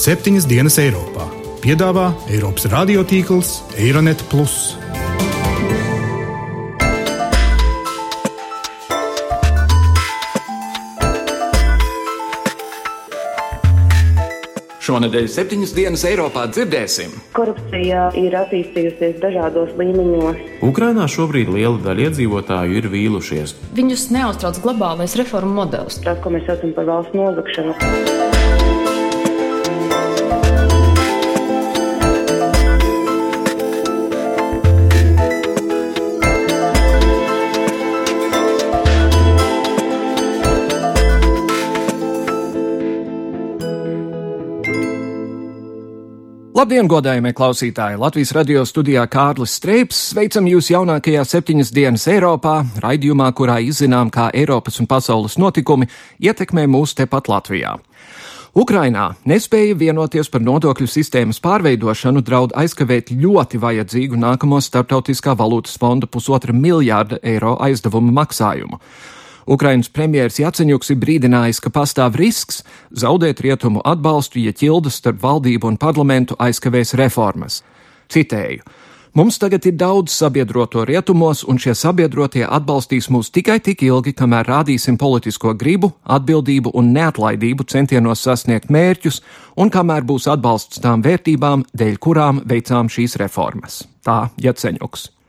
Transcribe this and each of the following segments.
septiņas dienas Eiropā. Piedāvā Eiropas radiotīkls Eironet. Šonadēļ septiņas dienas Eiropā dzirdēsim. Korupcija ir attīstījusies dažādos līmeņos. Ukrainā šobrīd liela daļa iedzīvotāju ir vīlušies. Viņus neuztrauc globālais reformu modelis. Tas, ko mēs saucam par valsts nozagšanu. Labdien, godājumie klausītāji! Latvijas radio studijā Kārlis Streips sveicam jūs jaunākajā septiņas dienas Eiropā, raidījumā, kurā izzinām, kā Eiropas un pasaules notikumi ietekmē mūs tepat Latvijā. Ukrainā nespēja vienoties par nodokļu sistēmas pārveidošanu, draud aizkavēt ļoti vajadzīgu nākamo starptautiskā valūtas fonda pusotra miljārda eiro aizdevumu maksājumu. Ukrainas premjērs Jaceņuks ir brīdinājis, ka pastāv risks zaudēt rietumu atbalstu, ja ķildas starp valdību un parlamentu aizkavēs reformas. Citēju. Mums tagad ir daudz sabiedroto rietumos, un šie sabiedrotie atbalstīs mūs tikai tik ilgi, kamēr rādīsim politisko gribu, atbildību un neatlaidību centienos sasniegt mērķus, un kamēr būs atbalsts tām vērtībām, dēļ kurām veicām šīs reformas. Tā Jaceņuks.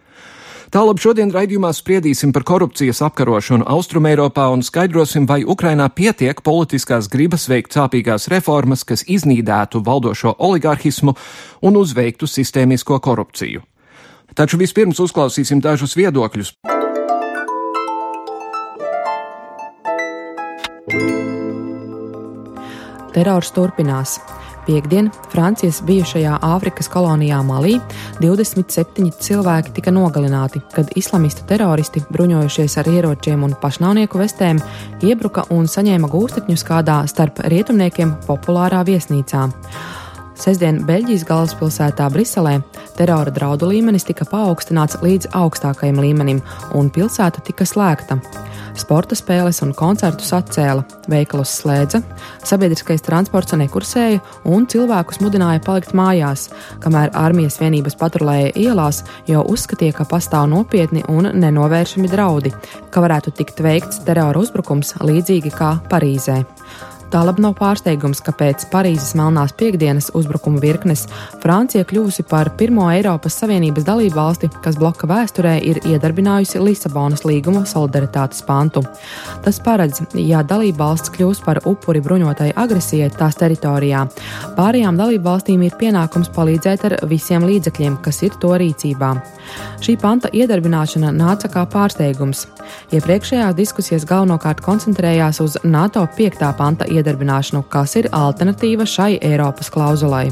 Tālāk šodien raidījumā spriedīsim par korupcijas apkarošanu Austrumēropā un skaidrosim, vai Ukrainā pietiek politiskās gribas veikt sāpīgās reformas, kas iznīdētu valdošo oligarhismu un uzveiktu sistēmisko korupciju. Taču vispirms uzklausīsim dažus viedokļus. Terors turpinās. Piektdien Francijas bijušajā Āfrikas kolonijā Malī 27 cilvēki tika nogalināti, kad islamistu teroristi, bruņojušies ar ieročiem un pašnāvnieku vestēm, iebruka un saņēma gūstekņus kādā starp rietumniekiem populārā viesnīcā. Sestdien Beļģijas galvaspilsētā Briselē terora draudu līmenis tika paaugstināts līdz augstākajam līmenim, un pilsēta tika slēgta. Sporta spēles un koncertus atcēla, veikalus slēdza, sabiedriskais transports nekursēja un cilvēkus mudināja palikt mājās, kamēr armijas vienības patrulēja ielās, jo uzskatīja, ka pastāv nopietni un nenovēršami draudi, ka varētu tikt veikts terora uzbrukums līdzīgi kā Parīzē. Tālāk nav pārsteigums, ka pēc Parīzes melnās piekdienas uzbrukuma virknes Francija kļūsi par pirmo Eiropas Savienības dalību valsti, kas bloka vēsturē ir iedarbinājusi Lisabonas līguma solidaritātes pantu. Tas paredz, ja dalība valsts kļūs par upuri bruņotai agresijai tās teritorijā, pārējām dalību valstīm ir pienākums palīdzēt ar visiem līdzekļiem, kas ir to rīcībā. Šī panta iedarbināšana nāca kā pārsteigums. Iepriekšējās diskusijas galvenokārt koncentrējās uz NATO 5. panta iedarbināšanu iedarbināšanu, kas ir alternatīva šai Eiropas klauzulai.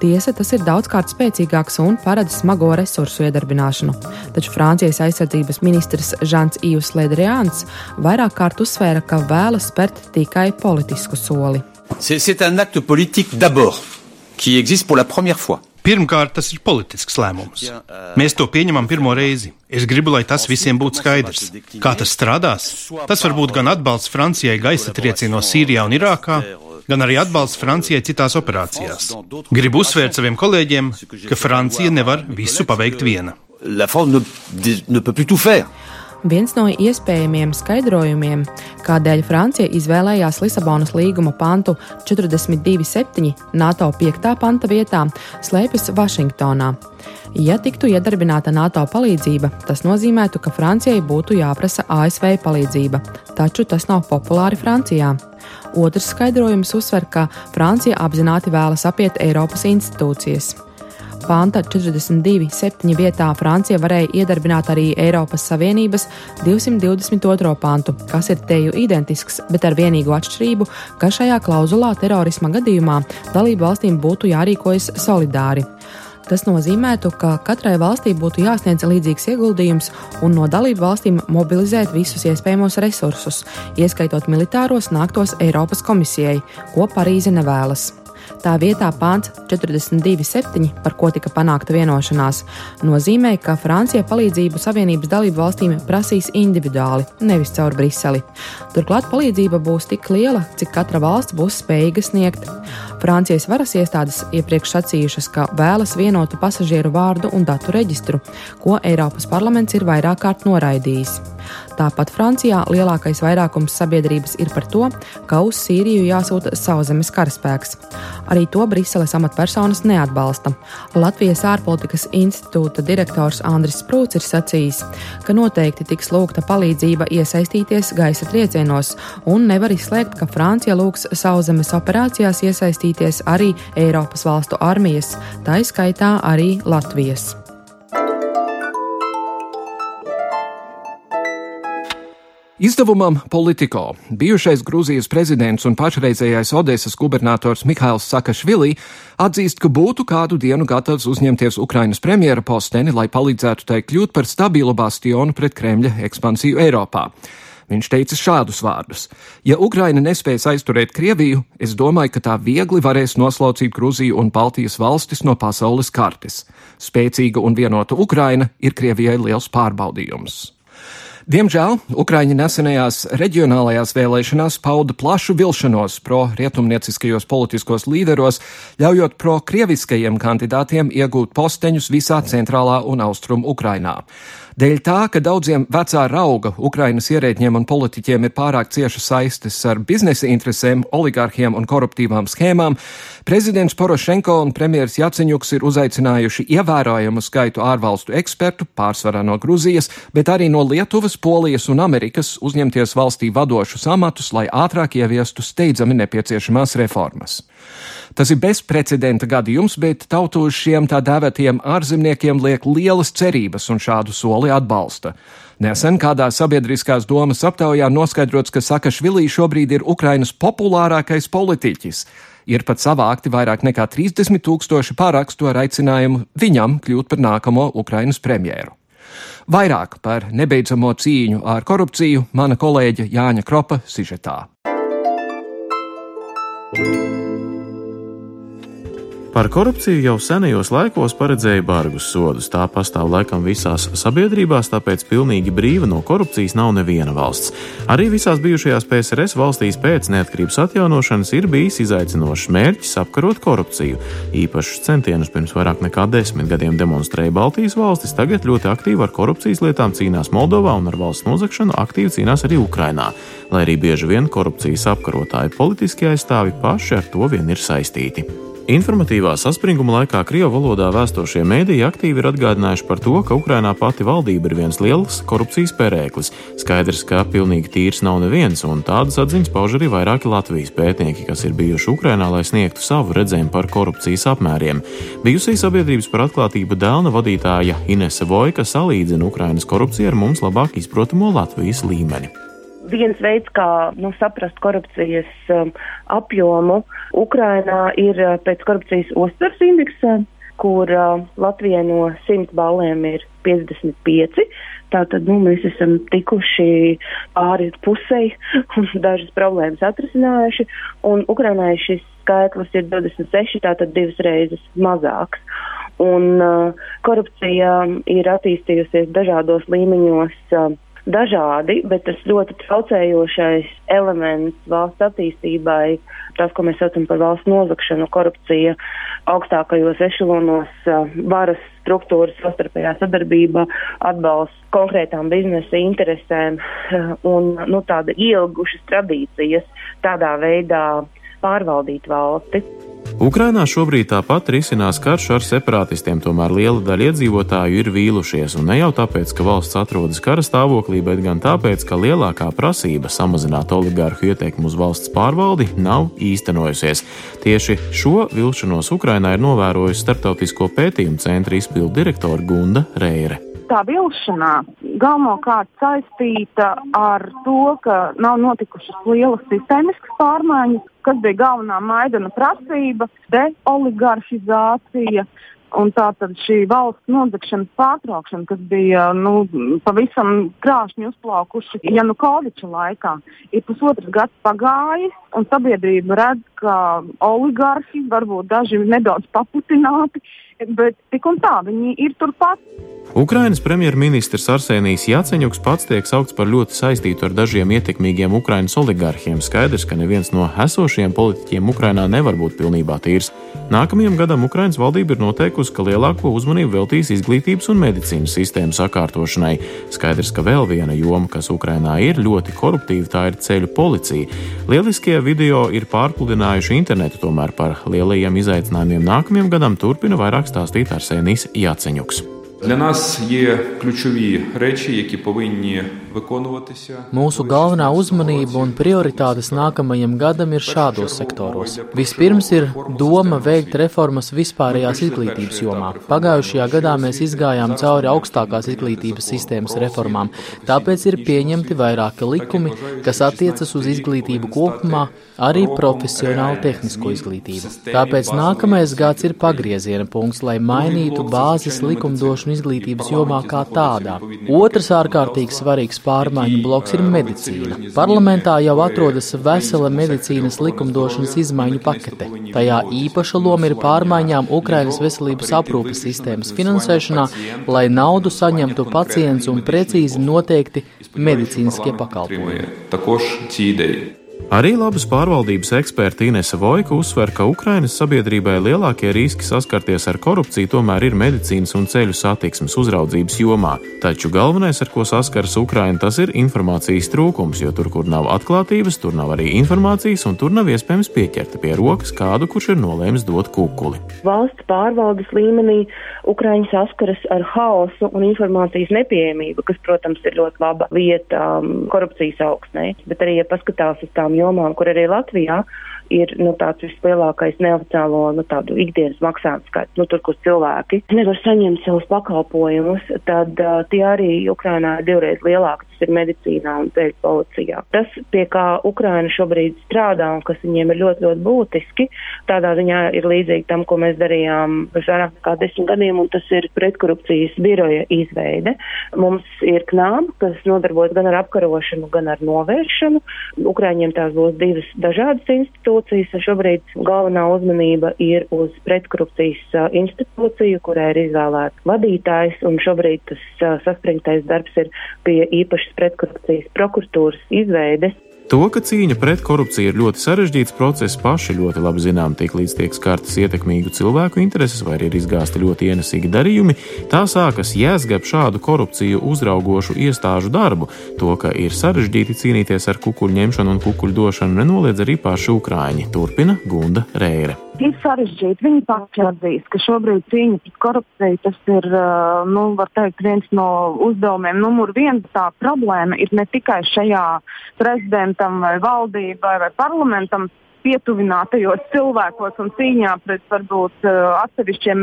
Tiesa, tas ir daudzkārt spēcīgāks un paredz smago resursu iedarbināšanu. Taču Francijas aizsardzības ministrs Žants Ivs Ledrians vairāk kārt uzsvēra, ka vēlas spērt tikai politisku soli. C'est un acte politique d'abord, qui existe pour la première fois. Pirmkārt, tas ir politisks lēmums. Mēs to pieņemam pirmo reizi. Es gribu, lai tas visiem būtu skaidrs. Kā tas strādās? Tas var būt gan atbalsts Francijai gaisa triecienos Sīrijā un Irākā, gan arī atbalsts Francijai citās operācijās. Gribu uzsvērt saviem kolēģiem, ka Francija nevar visu paveikt viena. La France ne, ne peut plus tout faire. Viens no iespējamiem skaidrojumiem, kādēļ Francija izvēlējās Lisabonas līguma pantu 42.7. NATO 5. panta vietā, slēpjas Vašingtonā. Ja tiktu iedarbināta NATO palīdzība, tas nozīmētu, ka Francijai būtu jāprasa ASV palīdzība, taču tas nav populāri Francijā. Otrs skaidrojums uzsver, ka Francija apzināti vēlas apiet Eiropas institūcijas panta 42.7. vietā Francija varēja iedarbināt arī Eiropas Savienības 222. pantu, kas ir teju identisks, bet ar vienīgu atšķirību, ka šajā klauzulā terorisma gadījumā dalību valstīm būtu jārīkojas solidāri. Tas nozīmētu, ka katrai valstī būtu jāsniedz līdzīgs ieguldījums un no dalību valstīm mobilizēt visus iespējamos resursus, ieskaitot militāros, nāktos Eiropas komisijai, ko Parīze nevēlas. Tā vietā pāns 42.7, par ko tika panākta vienošanās, nozīmē, ka Francija palīdzību Savienības dalību valstīm prasīs individuāli, nevis caur Briseli. Turklāt palīdzība būs tik liela, cik katra valsts būs spējīga sniegt. Francijas varas iestādes iepriekš sacījušas, ka vēlas vienotu pasažieru vārdu un datu reģistru, ko Eiropas parlaments ir vairāk kārt noraidījis. Tāpat Francijā lielākais vairākums sabiedrības ir par to, ka uz Sīriju jāsūta sauszemes karaspēks. Arī to Briseles amatpersonas neatbalsta. Latvijas ārpolitikas institūta direktors Andris Sprūts ir sacījis, ka noteikti tiks lūgta palīdzība iesaistīties gaisa triecienos, un nevar izslēgt, ka Francija lūgs sauszemes operācijās iesaistīties arī Eiropas valstu armijas, tā izskaitā arī Latvijas. Izdevumam Politico bijušais Grūzijas prezidents un pašreizējais Odesas gubernators Mihails Sakašvili atzīst, ka būtu kādu dienu gatavs uzņemties Ukrainas premjera posteni, lai palīdzētu tai kļūt par stabilu bastionu pret Kremļa ekspansiju Eiropā. Viņš teica šādus vārdus: Ja Ukraina nespēs aizturēt Krieviju, es domāju, ka tā viegli varēs noslaucīt Grūziju un Baltijas valstis no pasaules kartes. Spēcīga un vienota Ukraina ir Krievijai liels pārbaudījums. Diemžēl Ukraiņi nesenajās reģionālajās vēlēšanās pauda plašu vilšanos pro-rietumnieciskajos politiskos līderos, ļaujot pro-krieviskajiem kandidātiem iegūt posteņus visā centrālā un austrum Ukrainā. Dēļ tā, ka daudziem vecā rauga Ukrainas ierēģiem un politiķiem ir pārāk cieša saistes ar biznesa interesēm, oligarhiem un koruptīvām schēmām, prezidents Porošenko un premjeras Jaceņuks ir uzaicinājuši ievērojamu skaitu ārvalstu ekspertu, pārsvarā no Gruzijas, bet arī no Lietuvas, Polijas un Amerikas uzņemties valstī vadošus amatus, lai ātrāk ieviestu steidzami nepieciešamās reformas. Tas ir bezprecedenta gadījums, bet tautu uz šiem tā dēvētiem ārzemniekiem liek lielas cerības un šādu soli atbalsta. Nesen kādā sabiedriskās domas aptaujā noskaidrots, ka Sakašvilī šobrīd ir Ukrainas populārākais politiķis. Ir pat savākti vairāk nekā 30 tūkstoši parakstu ar aicinājumu viņam kļūt par nākamo Ukrainas premjeru. Vairāk par nebeidzamo cīņu ar korupciju mana kolēģe Jāņa Kropa sižetā. Par korupciju jau senajos laikos paredzēja bargus sodus. Tā pastāv laikam visās sabiedrībās, tāpēc pilnīgi brīva no korupcijas nav neviena valsts. Arī visās bijušajās PSRS valstīs pēc neatkarības atjaunošanas ir bijis izaicinošs mērķis apkarot korupciju. Īpašus centienus pirms vairāk nekā desmit gadiem demonstrēja Baltijas valstis, tagad ļoti aktīvi ar korupcijas lietām cīnās Moldovā un ar valsts nozagšanu aktīvi cīnās arī Ukrainā. Lai arī bieži vien korupcijas apkarotāji politiskie aizstāvi paši ar to vien ir saistīti. Informatīvā saspringuma laikā Krievu valodā vēstošie mēdīji aktīvi ir atgādinājuši par to, ka Ukrainā pati valdība ir viens liels korupcijas perēklis. Skaidrs, ka pilnīgi tīrs nav neviens, un tādas atziņas pauž arī vairāki Latvijas pētnieki, kas ir bijuši Ukrainā, lai sniegtu savu redzējumu par korupcijas apmēriem. Bijusī sabiedrības par atklātību dēlna vadītāja Inese Vojka salīdzina Ukrainas korupciju ar mums labāk izprotamo Latvijas līmeni viens veids, kā nu, saprast korupcijas um, apjomu Ukrainā, ir uh, pēc korupcijas uztvers indeksa, kur uh, Latvijai no 100 balēm ir 55. Tātad nu, mēs esam tikuši pāri pusei un dažas problēmas atrisinājuši, Ukrainai šis skaitlis ir 26, tātad divas reizes mazāks. Un uh, korupcija ir attīstījusies dažādos līmeņos. Uh, dažādi, bet tas ļoti traucējošais elements valsts attīstībai, tas, ko mēs saucam par valsts nozakšanu, korupcija augstākajos ešalonos, varas struktūras, savstarpējā sadarbība, atbalsts konkrētām biznesa interesēm un nu, tāda ielgušas tradīcijas tādā veidā pārvaldīt valsti. Ukrainā šobrīd tāpat risinās karš ar separatistiem, tomēr liela daļa iedzīvotāju ir vīlušies, un ne jau tāpēc, ka valsts atrodas kara stāvoklī, bet gan tāpēc, ka lielākā prasība samazināt oligārhu ietekmi uz valsts pārvaldi nav īstenojusies. Tieši šo vilšanos Ukrainā ir novērojusi Startautisko pētījumu centra izpildu direktore Gunda Reire tā vilšanās galvenokārt saistīta ar to, ka nav notikušas lielas sistēmiskas pārmaiņas, kas bija galvenā maidana prasība - deoligarhizācija, Un tā tad šī valsts nodegšanas pārtraukšana, kas bija nu, pavisam krāšņi uzplaukuši Janukoviča laikā, ir pusotrs gads pagājis, un sabiedrība redz, ka oligarhi, varbūt daži nedaudz paputināti, bet tik un tā viņi ir turpat. Ukrainas premjerministrs Arsenijs Jaceņuks pats tiek saukts par ļoti saistītu ar dažiem ietekmīgiem Ukrainas oligarhiem. Skaidrs, ka neviens no esošajiem politiķiem Ukrainā nevar būt pilnībā tīrs. Nākamajam gadam Ukrainas valdība ir noteikusi, ka lielāko uzmanību veltīs izglītības un medicīnas sistēmu sakārtošanai. Skaidrs, ka vēl viena joma, kas Ukrainā ir ļoti koruptīva, tā ir ceļu policija. Lieliskie video ir pārpludinājuši internetu, tomēr par lielajiem izaicinājumiem nākamajam gadam turpina vairāk stāstīt Arsenijs Jaceņuks. Для нас є ключові речі, які повинні виконуватися. Mūsu galvenā uzmanība un prioritātes nākamajam gadam ir šādos sektoros. Vispirms ir doma veikt reformas vispārējās izglītības jomā. Pagājušajā gadā mēs izgājām cauri augstākās izglītības sistēmas reformām, tāpēc ir pieņemti vairāki likumi, kas attiecas uz izglītību kopumā, arī profesionālu tehnisko izglītību. Tāpēc nākamais gads ir pagrieziena punkts, lai mainītu bāzes likumdošanu izglītības jomā kā tādā. Otrs ārkārtīgi svarīgs pārmaiņu bloks ir medicīna. Parlamentā jau atrodas vesela medicīnas likumdošanas izmaiņu pakete. Tajā īpaša loma ir pārmaiņām Ukrainas veselības aprūpes sistēmas finansēšanā, lai naudu saņemtu pacients un precīzi noteikti medicīniskie pakalpojumi. Arī labas pārvaldības eksperta Inese Vojka uzsver, ka Ukrainas sabiedrībai lielākie riski saskarties ar korupciju tomēr ir medicīnas un ceļu satiksmes uzraudzības jomā. Taču galvenais, ar ko saskaras Ukraina, tas ir informācijas trūkums, jo tur, kur nav atklātības, tur nav arī informācijas, un tur nav iespējams pieķert pie rokas kādu, kurš ir nolēmis dot kukuli. Valsts pārvaldes līmenī Ukraiņi saskaras ar haosu un informācijas nepieejamību, kas, protams, ir ļoti laba vieta um, korupcijas augstnē, bet arī, ja paskatās uz tām jomām, kur arī Latvijā ir nu, tāds vislielākais neoficiālo nu, ikdienas maksājuma skaits, nu, tur, kur cilvēki nevar saņemt savus pakalpojumus, tad uh, tie arī Ukrainā ir divreiz lielāki. Tas ir medicīnā un ceļu policijā. Tas, pie kā Ukraina šobrīd strādā un kas viņiem ir ļoti, ļoti būtiski, tādā ziņā ir līdzīgi tam, ko mēs darījām pirms vairāk nekā desmit gadiem, un tas ir pretkorupcijas biroja izveide. Mums ir knāba, kas nodarbojas gan ar apkarošanu, gan ar novēršanu. Ukraiņiem tās būs divas dažādas institūcijas. Šobrīd galvenā uzmanība ir uz pretkorupcijas institūciju, kurai ir izvēlēts vadītājs, un šobrīd tas saspringtais darbs ir pie īpašas pretkorupcijas prokuratūras izveides. To, ka cīņa pret korupciju ir ļoti sarežģīts process, paši ļoti labi zinām, tiklīdz tiek skartas ietekmīgu cilvēku intereses vai ir izgāzti ļoti ienesīgi darījumi, tā sākas jēzgab šādu korupciju uzraugošu iestāžu darbu. To, ka ir sarežģīti cīnīties ar kukuļu ņemšanu un kukuļu došanu, nenoliedz arī paši Ukrāņi, turpina Gunda Reire ir sarežģīti. Viņi paši atzīst, ka šobrīd cīņa pret korupciju tas ir, nu, var teikt, viens no uzdevumiem. Numur viens tā problēma ir ne tikai šajā prezidentam vai valdībai vai parlamentam pietuvinātajos cilvēkos un cīņā pret varbūt atsevišķiem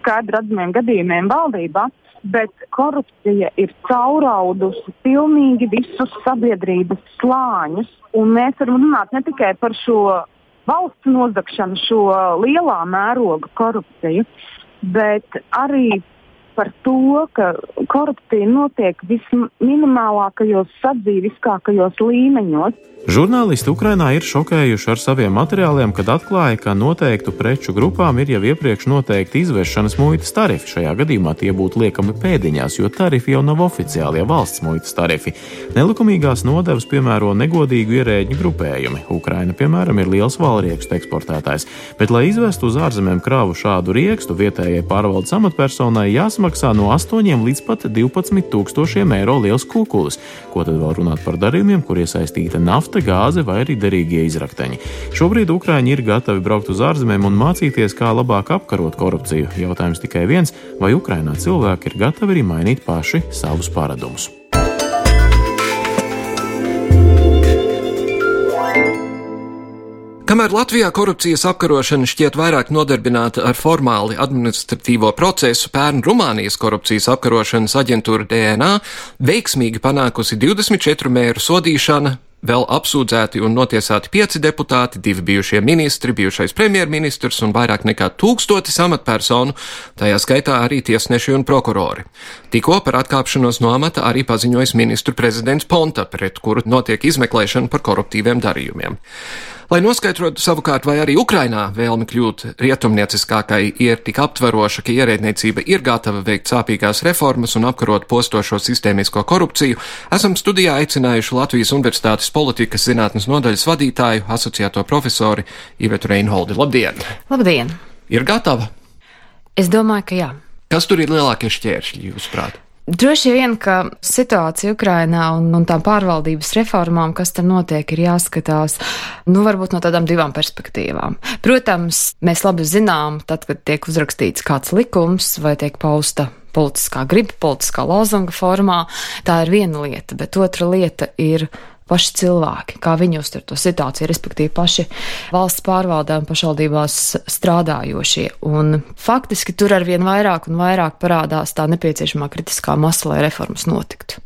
skaidri redzamiem gadījumiem valdībā. Bet korupcija ir cauraudusi pilnīgi visus sabiedrības slāņus. Un mēs varam runāt ne tikai par šo valsts nozagšanu, šo lielā mēroga korupciju, bet arī par to, ka korupcija notiek visminimālākajos sadzīviskākajos līmeņos. Žurnālisti Ukrainā ir šokējuši ar saviem materiāliem, kad atklāja, ka noteiktu preču grupām ir jau iepriekš noteikti izvešanas muitas tarifi. Šajā gadījumā tie būtu liekami pēdiņās, jo tarifi jau nav oficiālie valsts muitas tarifi. Nelikumīgās nodevas piemēro negodīgu ierēģu grupējumi. Ukraina, piemēram, ir liels valriekstu eksportētājs, bet, lai izvestu uz ārzemēm kravu šādu riekstu, vietējai pārvaldes amatpersonai jāsamaksā no 8 līdz pat 12 tūkstošiem eiro liels kukulis. Ko tad vēl runāt par darījumiem, kur iesaistīta nafta, gāze vai arī derīgie izrakteņi. Šobrīd Ukrāņi ir gatavi braukt uz ārzemēm un mācīties, kā labāk apkarot korupciju. Jautājums tikai viens, vai Ukrainā cilvēki ir gatavi arī mainīt paši savus paradumus. Kamēr Latvijā korupcijas apkarošana šķiet vairāk nodarbināta ar formāli administratīvo procesu, pērn Rumānijas korupcijas apkarošanas aģentūra DNA veiksmīgi panākusi 24 mēru sodīšana vēl apsūdzēti un notiesāti pieci deputāti, divi bijušie ministri, bijušais premjerministrs un vairāk nekā tūkstotis amatpersonu, tajā skaitā arī tiesneši un prokurori. Tikko par atkāpšanos no amata arī paziņojis ministru prezidents Ponta, pret kuru notiek izmeklēšana par koruptīviem darījumiem. Lai noskaidrotu savukārt, vai arī Ukrainā vēlme kļūt rietumnieciskākai ir tik aptveroša, ka ierēdniecība ir gatava veikt sāpīgās reformas un apkarot postošo sistēmisko korupciju, esam studijā aicinājuši Latvijas Universitātes politikas zinātnes nodaļas vadītāju, asociēto profesori Ivetu Reinholdi. Labdien! Labdien! Ir gatava? Es domāju, ka jā. Kas tur ir lielākie šķēršļi, jūsuprāt? Droši vien, ka situācija Ukrainā un, un tām pārvaldības reformām, kas tur notiek, ir jāskatās, nu, varbūt no tādām divām perspektīvām. Protams, mēs labi zinām, tad, kad tiek uzrakstīts kāds likums vai tiek pausta politiskā griba, politiskā lozunga formā, tā ir viena lieta, bet otra lieta ir paši cilvēki, kā viņi uztver to situāciju, respektīvi paši valsts pārvaldē un pašvaldībās strādājošie. Un faktiski tur ar vien vairāk un vairāk parādās tā nepieciešamā kritiskā masa, lai reformas notiktu.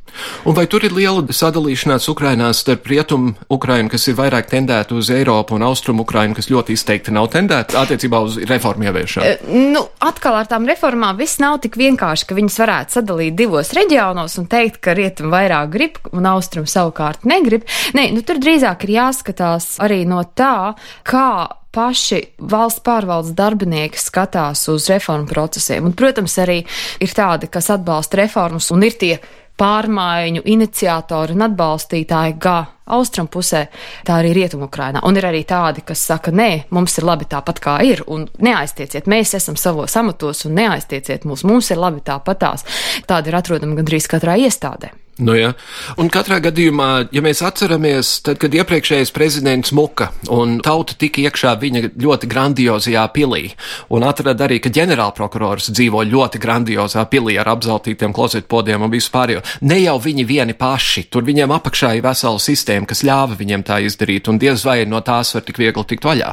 Un vai tur ir liela sadalīšanās Ukrainā starp rietumu Ukrainu, kas ir vairāk tendēta uz Eiropu, un austrumu Ukrainu, kas ļoti izteikti nav tendēta attiecībā uz reformu ieviešanu? E, nu, atkal ar tām reformām viss nav tik vienkārši, ka viņas varētu sadalīt divos reģionos un teikt, ka rietumu vairāk grib un austrumu savukārt negrib. Nē, nu, tur drīzāk ir jāskatās arī no tā, kā paši valsts pārvaldes darbinieki skatās uz reformu procesiem. Un, protams, arī ir tādi, kas atbalsta reformas un ir tie pārmaiņu iniciatori un atbalstītāji gan austrum pusē, tā arī rietumu-Ukrainā. Un ir arī tādi, kas saka, nē, mums ir labi tāpat kā ir, un neaiztieciet, mēs esam savos amatos un neaiztieciet mūs, mums ir labi tāpatās. Tādi ir atrodami gandrīz katrā iestādē. Nu, ja. Un katrā gadījumā, ja mēs atceramies, tad, kad iepriekšējais prezidents Muka un tauta tika iekšā viņa ļoti grandiozajā pilī, un atrada arī, ka ģenerālprokurors dzīvo ļoti grandiozā pilī ar apzeltītiem klozetpodiem un vispārējo, ne jau viņi vieni paši, tur viņiem apakšā ir vesela sistēma, kas ļāva viņiem tā izdarīt, un diez vai no tās var tik viegli tikt vaļā.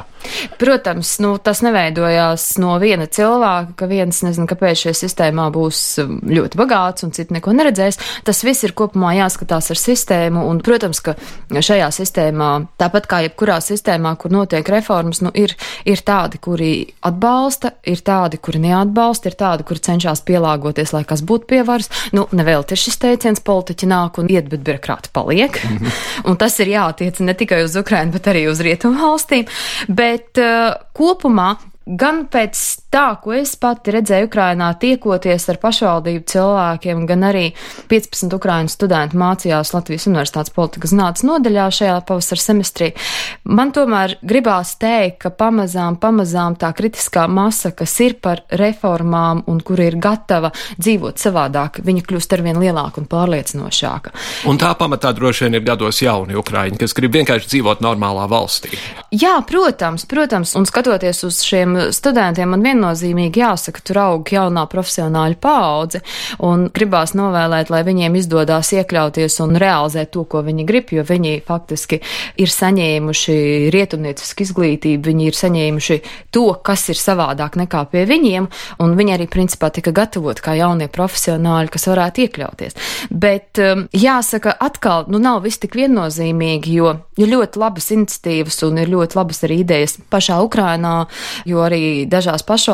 Protams, nu, tas neveidojās no viena cilvēka, ka viens nezina, kāpēc šajā sistēmā būs ļoti bagāts un citi neko neredzēs. Tas viss ir kopumā jāskatās ar sistēmu, un, protams, ka šajā sistēmā, tāpat kā jebkurā sistēmā, kur notiek reformas, nu, ir, ir tādi, kuri atbalsta, ir tādi, kuri neatbalsta, ir tādi, kuri cenšas pielāgoties, lai kas būtu pie varas. Nu, nevēl ir šis teiciens, politiķi nāk un iet, bet birokrāti paliek. Mm -hmm. un tas ir jātiec ne tikai uz Ukrainu, bet arī uz rietumu valstīm. Bet uh, kopumā gan pēc tā, ko es pati redzēju Ukrainā, tiekoties ar pašvaldību cilvēkiem, gan arī 15 Ukraiņu studentu mācījās Latvijas Universitātes politikas zinātnes nodaļā šajā pavasara semestrī, man tomēr gribās teikt, ka pamazām, pamazām tā kritiskā masa, kas ir par reformām un kur ir gatava dzīvot savādāk, viņa kļūst arvien lielāka un pārliecinošāka. Un tā pamatā droši vien ir gados jauni Ukraiņi, kas grib vienkārši dzīvot normālā valstī. Jā, protams, protams, un skatoties uz šiem studentiem man viennozīmīgi jāsaka, tur aug jaunā profesionāļa paudze, un gribās novēlēt, lai viņiem izdodas iekļauties un realizēt to, ko viņi grib, jo viņi faktiski ir saņēmuši rietumniecisku izglītību, viņi ir saņēmuši to, kas ir savādāk nekā pie viņiem, un viņi arī principā tika gatavoti kā jaunie profesionāļi, kas varētu iekļauties. Bet um, jāsaka, atkal, nu nav viss tik viennozīmīgi, jo ir ļoti labas iniciatīvas un ir ļoti labas arī idejas pašā Ukrainā, jo arī dažās pašvaldībās,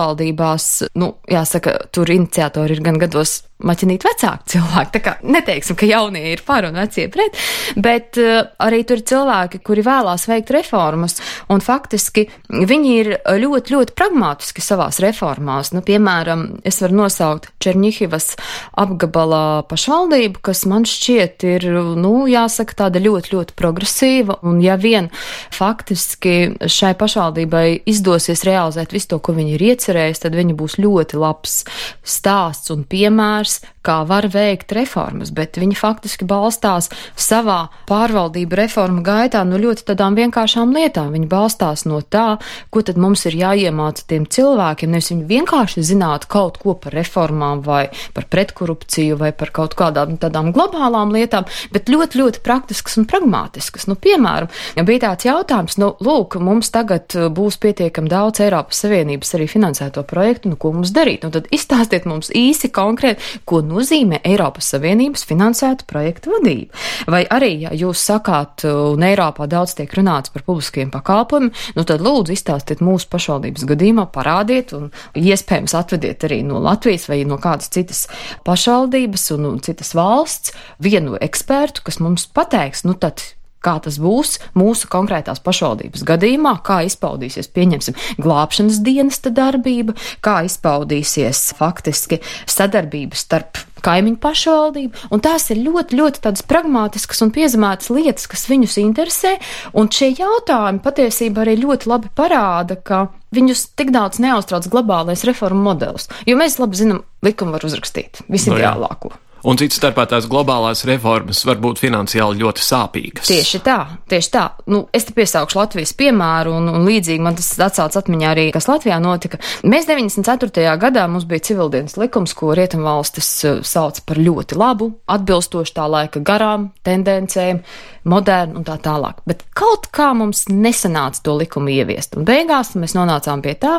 nu, jāsaka, tur iniciatori ir gan gados maķinīt vecāki cilvēki. Tā kā neteiksim, ka jaunie ir par un vecie pret, bet uh, arī tur ir cilvēki, kuri vēlās veikt reformas, un faktiski viņi ir ļoti, ļoti pragmātiski savās reformās. Nu, piemēram, es varu nosaukt Černihivas apgabalā pašvaldību, kas man šķiet ir, nu, jāsaka, tāda ļoti, ļoti progresīva, un ja vien faktiski šai pašvaldībai izdosies realizēt visu to, ko viņi ir iecerējuši, tad viņi būs ļoti labs stāsts un piemērs piemērs, kā var veikt reformas, bet viņi faktiski balstās savā pārvaldību reformu gaitā no ļoti tādām vienkāršām lietām. Viņi balstās no tā, ko tad mums ir jāiemāca tiem cilvēkiem, nevis viņi vienkārši zinātu kaut ko par reformām vai par pretkorupciju vai par kaut kādām tādām globālām lietām, bet ļoti, ļoti praktiskas un pragmātiskas. Nu, piemēram, ja bija tāds jautājums, nu, lūk, mums tagad uh, būs pietiekami daudz Eiropas Savienības arī finansēto projektu, nu, ko mums darīt? Nu, tad izstāstiet mums īsi, konkrēti, ko nozīmē Eiropas Savienības finansētu projektu vadību. Vai arī, ja jūs sakāt, un Eiropā daudz tiek runāts par publiskiem pakalpojumiem, nu tad lūdzu izstāstiet mūsu pašvaldības gadījumā, parādiet un iespējams atvediet arī no Latvijas vai no kādas citas pašvaldības un, citas valsts vienu ekspertu, kas mums pateiks, nu tad kā tas būs mūsu konkrētās pašvaldības gadījumā, kā izpaudīsies, pieņemsim, glābšanas dienesta darbība, kā izpaudīsies faktiski sadarbības starp kaimiņu pašvaldību, un tās ir ļoti, ļoti tādas pragmātiskas un piezemētas lietas, kas viņus interesē, un šie jautājumi patiesībā arī ļoti labi parāda, ka viņus tik daudz neuztrauc globālais reformu modelis, jo mēs labi zinām, likumu var uzrakstīt. Visideālāko. No jā. Un cits starpā tās globālās reformas var būt finansiāli ļoti sāpīgas. Tieši tā, tieši tā. Nu, es te piesaukšu Latvijas piemēru, un, un līdzīgi man tas atsauc atmiņā arī, kas Latvijā notika. Mēs 94. gadā mums bija civildienas likums, ko Rietumvalstis eh, sauc par ļoti labu, atbilstoši tā laika garām, tendencēm, modernu un tā tālāk. Bet kaut kā mums nesanāca to likumu ieviest. Un beigās mēs nonācām pie tā,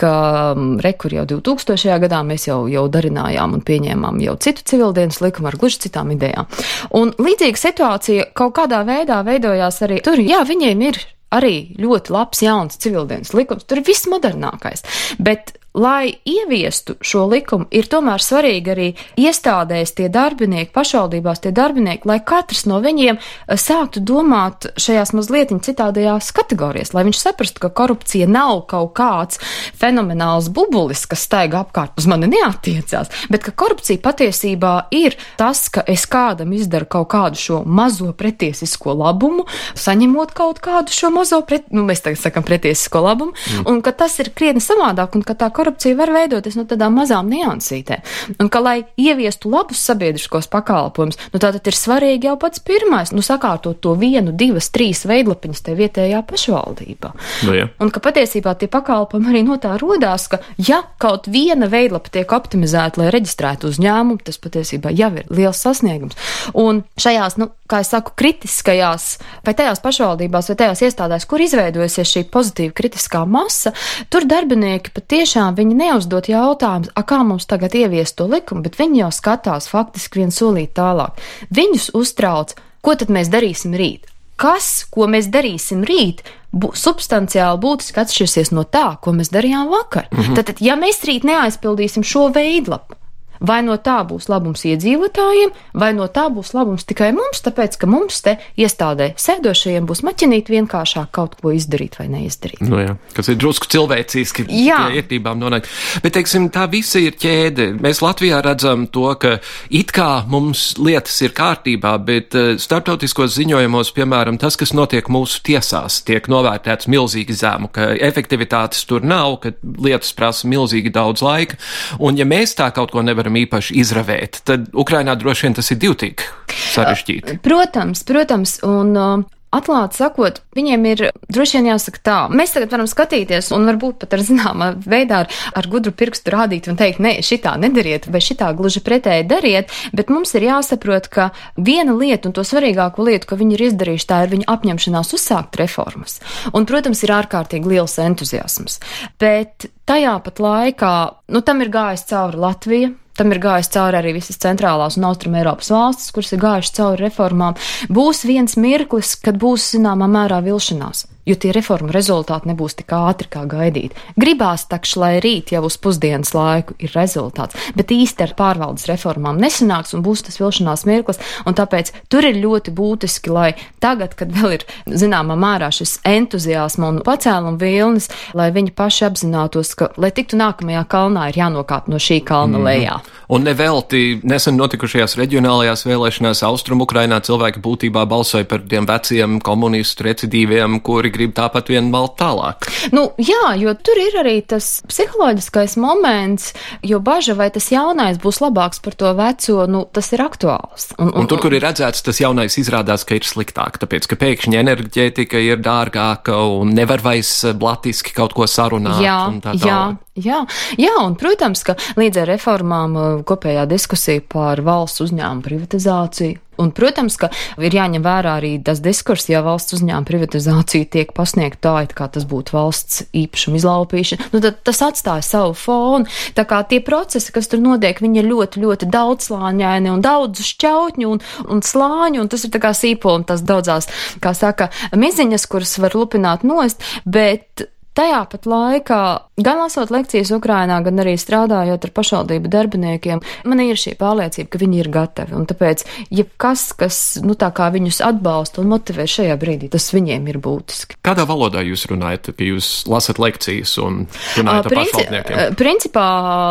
ka mm, rekur jau 2000. gadā mēs jau, jau darinājām un pieņēmām jau citu civildienas likumu ar gluži citām idejām. Un līdzīga situācija kaut kādā veidā veidojās arī tur. Jā, viņiem ir arī ļoti labs jauns civildienas likums, tur ir viss modernākais. Bet lai ieviestu šo likumu, ir tomēr svarīgi arī iestādēs tie darbinieki, pašvaldībās tie darbinieki, lai katrs no viņiem eh, sāktu domāt šajās mazliet citādajās kategorijās, lai viņš saprastu, ka korupcija nav kaut kāds fenomenāls bubulis, kas staiga apkārt uz mani neatiecās, bet ka korupcija patiesībā ir tas, ka es kādam izdaru kaut kādu šo mazo pretiesisko labumu, saņemot kaut kādu šo mazo, pret, nu, mēs tagad sakam pretiesisko labumu, mm. un ka tas ir krietni savādāk, un ka tā korupcija var veidoties no tādām mazām niansītēm. Un ka, lai ieviestu labus sabiedriskos pakalpojumus, nu tātad ir svarīgi jau pats pirmais, nu sakārtot to vienu, divas, trīs veidlapiņas te vietējā pašvaldībā. Nu, ja. Un ka patiesībā tie pakalpojumi arī no tā rodās, ka ja kaut viena veidlapa tiek optimizēta, lai reģistrētu uzņēmumu, tas patiesībā jau ir liels sasniegums. Un šajās, nu, kā es saku, kritiskajās, vai tajās pašvaldībās, vai tajās iestādēs, kur izveidojusies šī pozitīva kritiskā masa, tur darbinieki patiešām viņi neuzdot jautājumus, kā mums tagad ieviest to likumu, bet viņi jau skatās faktiski viens solīt tālāk. Viņus uztrauc, ko tad mēs darīsim rīt? Kas, ko mēs darīsim rīt, bu, substanciāli būtiski atšķirsies no tā, ko mēs darījām vakar. Mm -hmm. Tātad, ja mēs rīt neaizpildīsim šo veidlapu, Vai no tā būs labums iedzīvotājiem, vai no tā būs labums tikai mums, tāpēc, ka mums te iestādē sēdošajiem būs maķinīt vienkāršāk kaut ko izdarīt vai neizdarīt. Nu jā, kas ir drusku cilvēciski ietībām nonākt. Bet, teiksim, tā visa ir ķēde. Mēs Latvijā redzam to, ka it kā mums lietas ir kārtībā, bet uh, starptautiskos ziņojumos, piemēram, tas, kas notiek mūsu tiesās, tiek novērtēts milzīgi zemu, ka efektivitātes tur nav, ka lietas prasa milzīgi daudz laika. Un ja mēs tā kaut ko nevaram nevaram īpaši izravēt, tad Ukrainā droši vien tas ir divtīgi sarežģīti. Protams, protams, un uh, Atklāti sakot, viņiem ir droši vien jāsaka tā. Mēs tagad varam skatīties un varbūt pat ar zināmā veidā ar, ar gudru pirkstu rādīt un teikt, nē, šitā nedariet vai šitā gluži pretēji dariet, bet mums ir jāsaprot, ka viena lieta un to svarīgāko lietu, ko viņi ir izdarījuši, tā ir viņa apņemšanās uzsākt reformas. Un, protams, ir ārkārtīgi liels entuziasms. Bet tajā pat laikā, nu, tam ir gājis cauri Latvija, Tam ir gājis cauri arī visas centrālās un austrum Eiropas valstis, kuras ir gājušas cauri reformām. Būs viens mirklis, kad būs zināmā mērā vilšanās jo tie reformu rezultāti nebūs tik ātri kā gaidīt. Gribās takš, lai rīt jau uz pusdienas laiku ir rezultāts, bet īsti ar pārvaldes reformām nesanāks un būs tas vilšanās mirklis, un tāpēc tur ir ļoti būtiski, lai tagad, kad vēl ir zināmā mērā šis entuziasma un pacēluma vilnis, lai viņi paši apzinātos, ka, lai tiktu nākamajā kalnā, ir jānokāp no šī kalna mm. lejā. Un nevelti nesen notikušajās reģionālajās vēlēšanās Austrum Ukrainā cilvēki būtībā balsoja par tiem veciem komunistu recidīviem, kuri grib tāpat vien malt tālāk. Nu, jā, jo tur ir arī tas psiholoģiskais moments, jo baža, vai tas jaunais būs labāks par to veco, nu, tas ir aktuāls. Un, un, un tur, kur ir redzēts, tas jaunais izrādās, ka ir sliktāk, tāpēc, ka pēkšņi enerģētika ir dārgāka un nevar vairs blatiski kaut ko sarunāt. Jā, tā jā, jā, jā, un, protams, ka līdz ar reformām uh, kopējā diskusija par valsts uzņēmumu privatizāciju Un, protams, ka ir jāņem vērā arī tas diskurs, ja valsts uzņēmuma privatizācija tiek pasniegta tā, it kā tas būtu valsts īpašuma izlaupīšana, nu tad tas atstāja savu fonu. Tā kā tie procesi, kas tur notiek, viņi ir ļoti, ļoti daudzslāņaini un daudz šķautņu un, un slāņu, un tas ir tā kā sīpoli un tas daudzās, kā saka, miziņas, kuras var lupināt nost, bet Tajā pat laikā, gan lasot lekcijas Ukrainā, gan arī strādājot ar pašvaldību darbiniekiem, man ir šī pārliecība, ka viņi ir gatavi. Un tāpēc, ja kas, kas, nu viņus atbalsta un motivē šajā brīdī, tas viņiem ir būtiski. Kādā valodā jūs runājat, kad jūs lasat lekcijas un runājat ar Princi pašvaldniekiem? Principā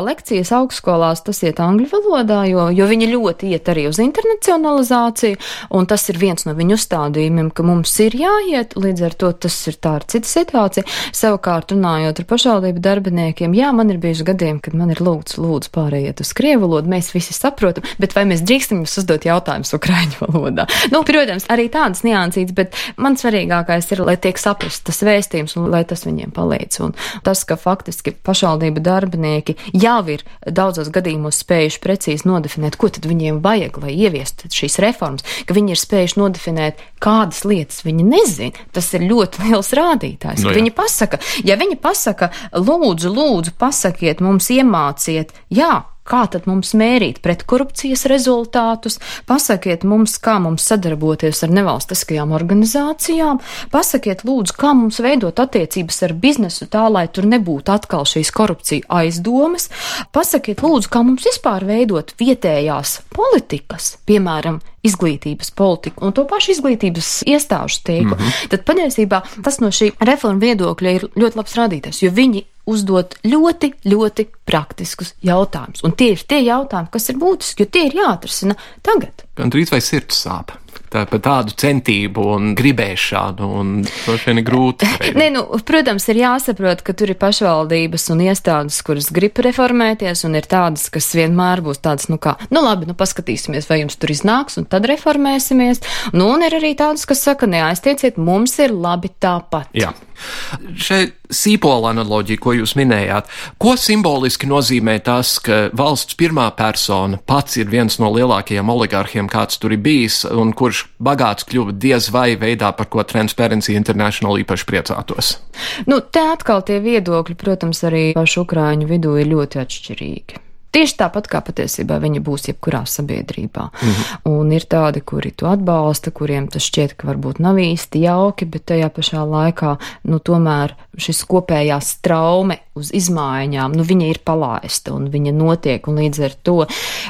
lekcijas augstskolās tas iet angļu valodā, jo, jo viņi ļoti iet arī uz internacionalizāciju, un tas ir viens no viņu uzstādījumiem, ka mums ir jāiet, līdz ar to tas ir tā ir cita situācija. Savukārt, runājot ar pašvaldību darbiniekiem, jā, man ir bijuši gadiem, kad man ir lūgts, lūdzu, pārējiet uz krievu valodu, mēs visi saprotam, bet vai mēs drīkstam jums uzdot jautājumus ukraiņu valodā? Nu, protams, arī tādas niansītas, bet man svarīgākais ir, lai tiek saprast tas vēstījums un lai tas viņiem palīdz. Un tas, ka faktiski pašvaldību darbinieki jau ir daudzos gadījumos spējuši precīzi nodefinēt, ko tad viņiem vajag, lai ieviestu šīs reformas, ka viņi ir spējuši nodefinēt, kādas lietas viņi nezina, tas ir ļoti liels rādītājs. No, nu viņi pasaka, Ja viņi pasaka, lūdzu, lūdzu, pasakiet mums, iemāciet, jā, kā tad mums mērīt pretkorupcijas rezultātus, pasakiet mums, kā mums sadarboties ar nevalstiskajām organizācijām, pasakiet lūdzu, kā mums veidot attiecības ar biznesu tā, lai tur nebūtu atkal šīs korupcija aizdomas, pasakiet lūdzu, kā mums vispār veidot vietējās politikas, piemēram, izglītības politiku un to pašu izglītības iestāžu tīklu, mm -hmm. tad patiesībā tas no šī reforma viedokļa ir ļoti labs rādītājs, jo viņi uzdot ļoti, ļoti praktiskus jautājumus. Un tie ir tie jautājumi, kas ir būtiski, jo tie ir jāatrisina tagad. Gan drīz vai sirds sāp? Tā, par tādu centību un gribēšanu, un droši vien ir grūti. Nē, nu, protams, ir jāsaprot, ka tur ir pašvaldības un iestādes, kuras grib reformēties, un ir tādas, kas vienmēr būs tādas, nu kā, nu labi, nu paskatīsimies, vai jums tur iznāks, un tad reformēsimies. Nu, un ir arī tādas, kas saka, neaiztieciet, mums ir labi tāpat. Jā. Šeit sīpola analoģija, ko jūs minējāt, ko simboliski nozīmē tas, ka valsts pirmā persona pats ir viens no lielākajiem oligārhiem, kāds tur ir bijis, un kurš bagāts kļuva diez vai veidā, par ko Transparency International īpaši priecātos? Nu, te atkal tie viedokļi, protams, arī pašu Ukrāņu vidū ir ļoti atšķirīgi. Tieši tāpat kā patiesībā viņa būs jebkurā sabiedrībā. -hmm. Un ir tādi, kuri to atbalsta, kuriem tas šķiet, ka varbūt nav īsti jauki, bet tajā pašā laikā, nu, tomēr šis kopējās traume uz izmaiņām, nu, viņa ir palaista un viņa notiek, un līdz ar to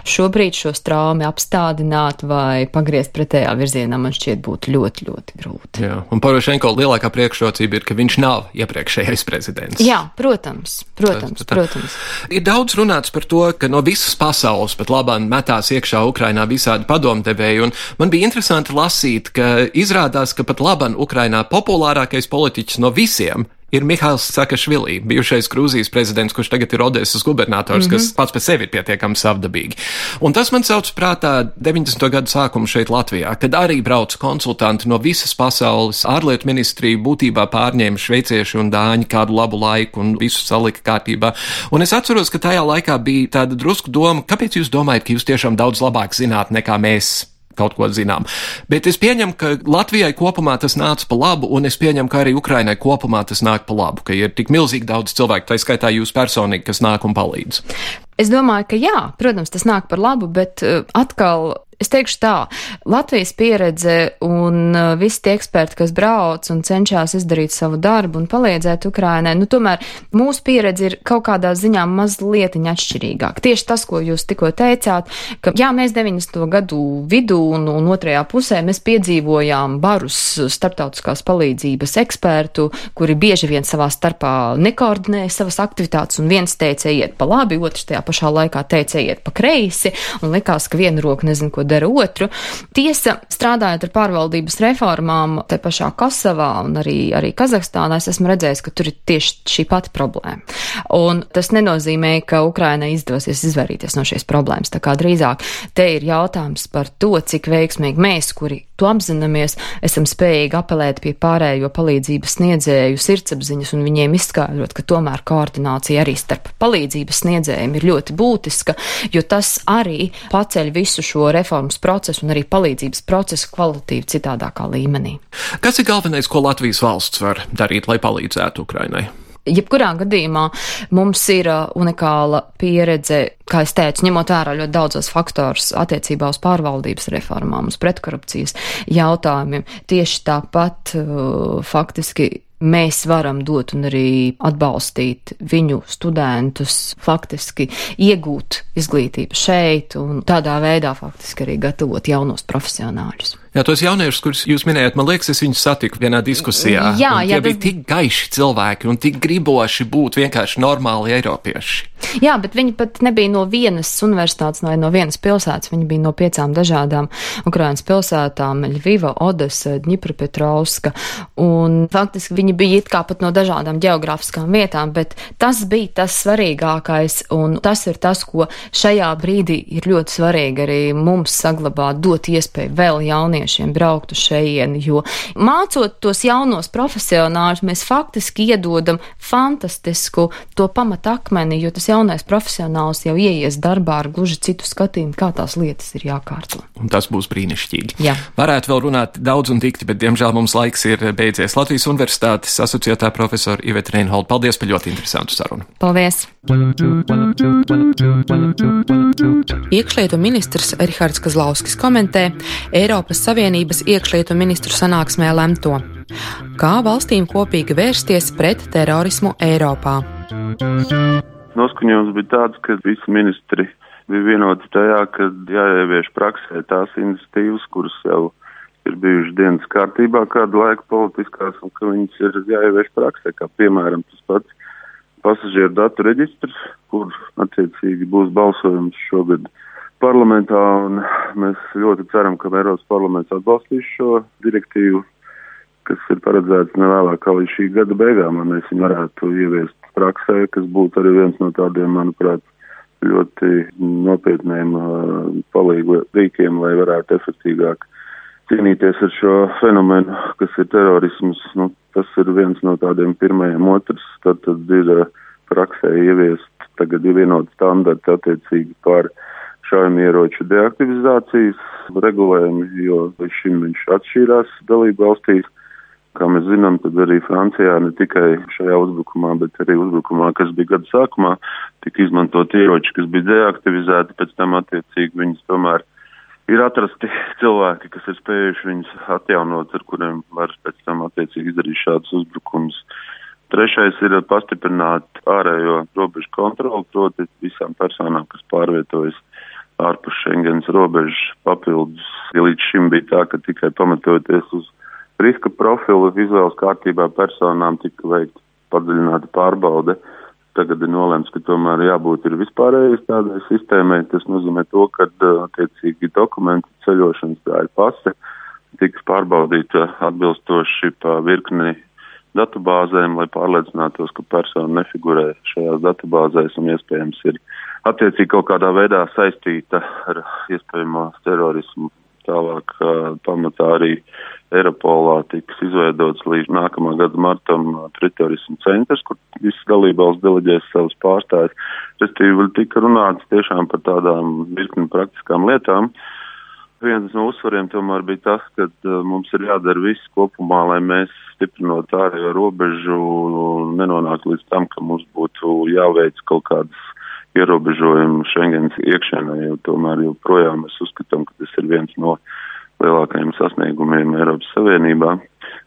šobrīd šo straumi apstādināt vai pagriezt pretējā virzienā man šķiet būtu ļoti, ļoti grūti. Jā, un Porošenko lielākā priekšrocība ir, ka viņš nav iepriekšējais prezidents. Jā, protams, protams, tā, protams. Ir daudz runāts par to, ka no visas pasaules pat labāk metās iekšā Ukrainā visādi padomdevēji, un man bija interesanti lasīt, ka izrādās, ka pat labāk Ukrainā populārākais politiķis no visiem ir Mihails Sakašvili, bijušais Grūzijas prezidents, kurš tagad ir Odesas gubernators, mm -hmm. kas mhm. pats pēc sevi ir pietiekami savdabīgi. Un tas man sauc prātā 90. gadu sākumu šeit Latvijā, kad arī brauc konsultanti no visas pasaules. Ārlietu ministrija būtībā pārņēma šveicieši un dāņi kādu labu laiku un visu salika kārtībā. Un es atceros, ka tajā laikā bija tāda drusku doma, kāpēc jūs domājat, ka jūs tiešām daudz labāk zināt nekā mēs kaut ko zinām. Bet es pieņemu, ka Latvijai kopumā tas nāca pa labu, un es pieņemu, ka arī Ukrainai kopumā tas nāk pa labu, ka ir tik milzīgi daudz cilvēku, tā skaitā jūs personīgi, kas nāk un palīdz. Es domāju, ka jā, protams, tas nāk par labu, bet uh, atkal Es teikšu tā, Latvijas pieredze un uh, visi tie eksperti, kas brauc un cenšas izdarīt savu darbu un palīdzēt Ukrainai, nu tomēr mūsu pieredze ir kaut kādā ziņā mazliet atšķirīgāka. Tieši tas, ko jūs tikko teicāt, ka jā, mēs 90. gadu vidū un, un otrajā pusē mēs piedzīvojām barus starptautiskās palīdzības ekspertu, kuri bieži vien savā starpā nekoordinēja savas aktivitātes un viens teica iet pa labi, otrs tajā pašā laikā teica iet pa kreisi un likās, ka viena roka nezin, ko dara otru. Tiesa, strādājot ar pārvaldības reformām, te pašā Kosovā un arī, arī Kazahstānā, es esmu redzējis, ka tur ir tieši šī pati problēma. Un tas nenozīmē, ka Ukrainai izdosies izvairīties no šīs problēmas. Tā kā drīzāk te ir jautājums par to, cik veiksmīgi mēs, kuri to apzināmies, esam spējīgi apelēt pie pārējo palīdzības sniedzēju sirdsapziņas un viņiem izskaidrot, ka tomēr koordinācija arī starp palīdzības sniedzējiem ir ļoti būtiska, jo tas arī paceļ visu šo reformu reformas procesu un arī palīdzības procesu kvalitīvi citādākā līmenī. Kas ir galvenais, ko Latvijas valsts var darīt, lai palīdzētu Ukrainai? Jebkurā gadījumā mums ir uh, unikāla pieredze, kā es teicu, ņemot vērā ļoti daudzos faktorus attiecībā uz pārvaldības reformām, uz pretkorupcijas jautājumiem. Tieši tāpat uh, faktiski mēs varam dot un arī atbalstīt viņu studentus, faktiski iegūt izglītību šeit un tādā veidā faktiski arī gatavot jaunos profesionāļus. Jā, tos jauniešus, kurus jūs minējat, man liekas, es viņus satiku vienā diskusijā. Jā, jā, tie bija tas... tik gaiši cilvēki un tik griboši būt vienkārši normāli eiropieši. Jā, bet viņi pat nebija no vienas universitātes vai no vienas pilsētas. Viņi bija no piecām dažādām Ukrainas pilsētām - Ļviva, Odesa, Dņipropetrovska. Un faktiski viņi bija it kā pat no dažādām geogrāfiskām vietām, bet tas bija tas svarīgākais un tas ir tas, ko šajā brīdī ir ļoti svarīgi arī mums saglabāt, dot iespēju vēl jauniem jauniešiem braukt uz šejieni, jo mācot tos jaunos profesionāļus, mēs faktiski iedodam fantastisku to pamatakmeni, jo tas jaunais profesionāls jau ieies darbā ar gluži citu skatījumu, kā tās lietas ir jākārto. Un tas būs brīnišķīgi. Jā. Varētu vēl runāt daudz un dikti, bet diemžēl mums laiks ir beidzies. Latvijas Universitātes asociētā profesora Iveta Reinholda. Paldies par ļoti interesantu sarunu. Paldies! Iekšlietu ministrs Rihards Kazlauskis komentē Eiropas Savienības iekšlietu ministru sanāksmē lemto. Kā valstīm kopīgi vērsties pret terorismu Eiropā? Noskaņojums bija tāds, ka visi ministri bija vienoti tajā, ka jāievieš praksē tās iniciatīvas, kuras jau ir bijušas dienas kārtībā kādu laiku politiskās, un ka viņas ir jāievieš praksē, kā piemēram tas pats pasažieru datu reģistrs, kur attiecīgi būs balsojums šogad parlamentā, un mēs ļoti ceram, ka Eiropas parlaments atbalstīs šo direktīvu, kas ir paredzēts nevēlāk kā līdz šī gada beigām, lai mēs viņu varētu ieviest praksē, kas būtu arī viens no tādiem, manuprāt, ļoti nopietniem uh, palīgu rīkiem, lai varētu efektīgāk cīnīties ar šo fenomenu, kas ir terorisms. Nu, tas ir viens no tādiem pirmajiem. Otrs, tad, tad ir praksē ieviest tagad ir vienot standarti attiecīgi par šaujamieroču deaktivizācijas regulējumu, jo līdz šim viņš atšķīrās dalību valstīs. Kā mēs zinām, tad arī Francijā ne tikai šajā uzbrukumā, bet arī uzbrukumā, kas bija gada sākumā, tika izmantot ieroči, kas bija deaktivizēti, pēc tam attiecīgi viņas tomēr ir atrasti cilvēki, kas ir spējuši viņus atjaunot, ar kuriem var pēc tam attiecīgi izdarīt šādus uzbrukumus. Trešais ir pastiprināt ārējo robežu kontroli, proti visām personām, kas pārvietojas ārpus Schengens robežas papildus. Ja līdz šim bija tā, ka tikai pamatojoties uz riska profilu izvēles kārtībā personām tika veikta padziļināta pārbaude, tagad ir nolēmts, ka tomēr jābūt ir vispārējai tādai sistēmai. Tas nozīmē to, ka attiecīgi dokumenti ceļošanas tā ir pase, tiks pārbaudīta atbilstoši pa virkni datubāzēm, lai pārliecinātos, ka persona nefigurē šajās datubāzēs un iespējams ir attiecīgi kaut kādā veidā saistīta ar iespējamo terorismu. Tālāk pamatā arī Eiropolā tiks izveidots līdz nākamā gada martam pretterorismu centrs, kur visas dalībvalsts deleģēs savus pārstājus. Restīvi tika runāts tiešām par tādām virkni praktiskām lietām. Viens no uzsvariem tomēr bija tas, ka uh, mums ir jādara viss kopumā, lai mēs stiprinot ārējo robežu, nenonāk līdz tam, ka mums būtu jāveic kaut kādas ierobežojumi Schengens iekšēnē, jo tomēr joprojām mēs uzskatām, ka tas ir viens no lielākajiem sasniegumiem Eiropas Savienībā.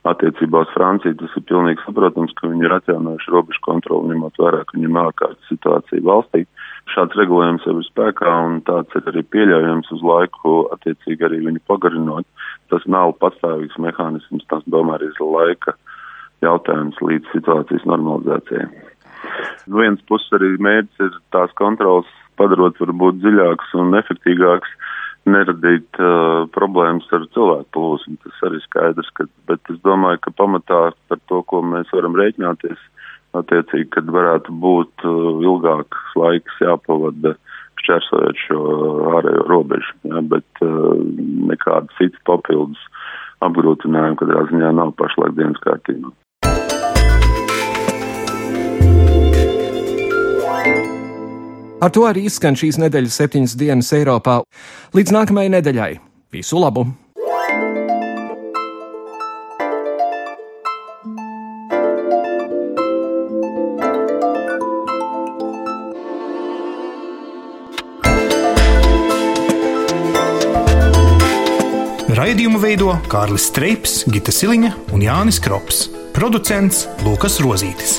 Attiecībā uz Franciju tas ir pilnīgi saprotams, ka viņi ir atjaunojuši robežu kontroli, ņemot vērā, ka viņiem ārkārtas situācija valstī. Šāds regulējums jau ir spēkā un tāds ir arī pieļaujams uz laiku, attiecīgi arī viņu pagarinot. Tas nav patstāvīgs mehānisms, tas tomēr ir laika jautājums līdz situācijas normalizācijai. No vienas puses arī mērķis ir tās kontrolas padarot varbūt dziļāks un efektīgāks, neradīt uh, problēmas ar cilvēku plūsmu. Tas arī skaidrs, ka, bet es domāju, ka pamatā par to, ko mēs varam rēķināties, attiecīgi, kad varētu būt uh, ilgāks laiks jāpavada šķērsojot šo ārējo robežu, ja, bet uh, nekāda cits papildus apgrūtinājumi, katrā ziņā nav pašlaik dienas kārtībā. Ar to arī izskan šīs nedēļas septiņas dienas Eiropā. Līdz nākamajai nedēļai! Visu labu! Raidījumu veido Kārlis Streips, Gita Siliņa un Jānis Krops. Producents Lukas Rozītis.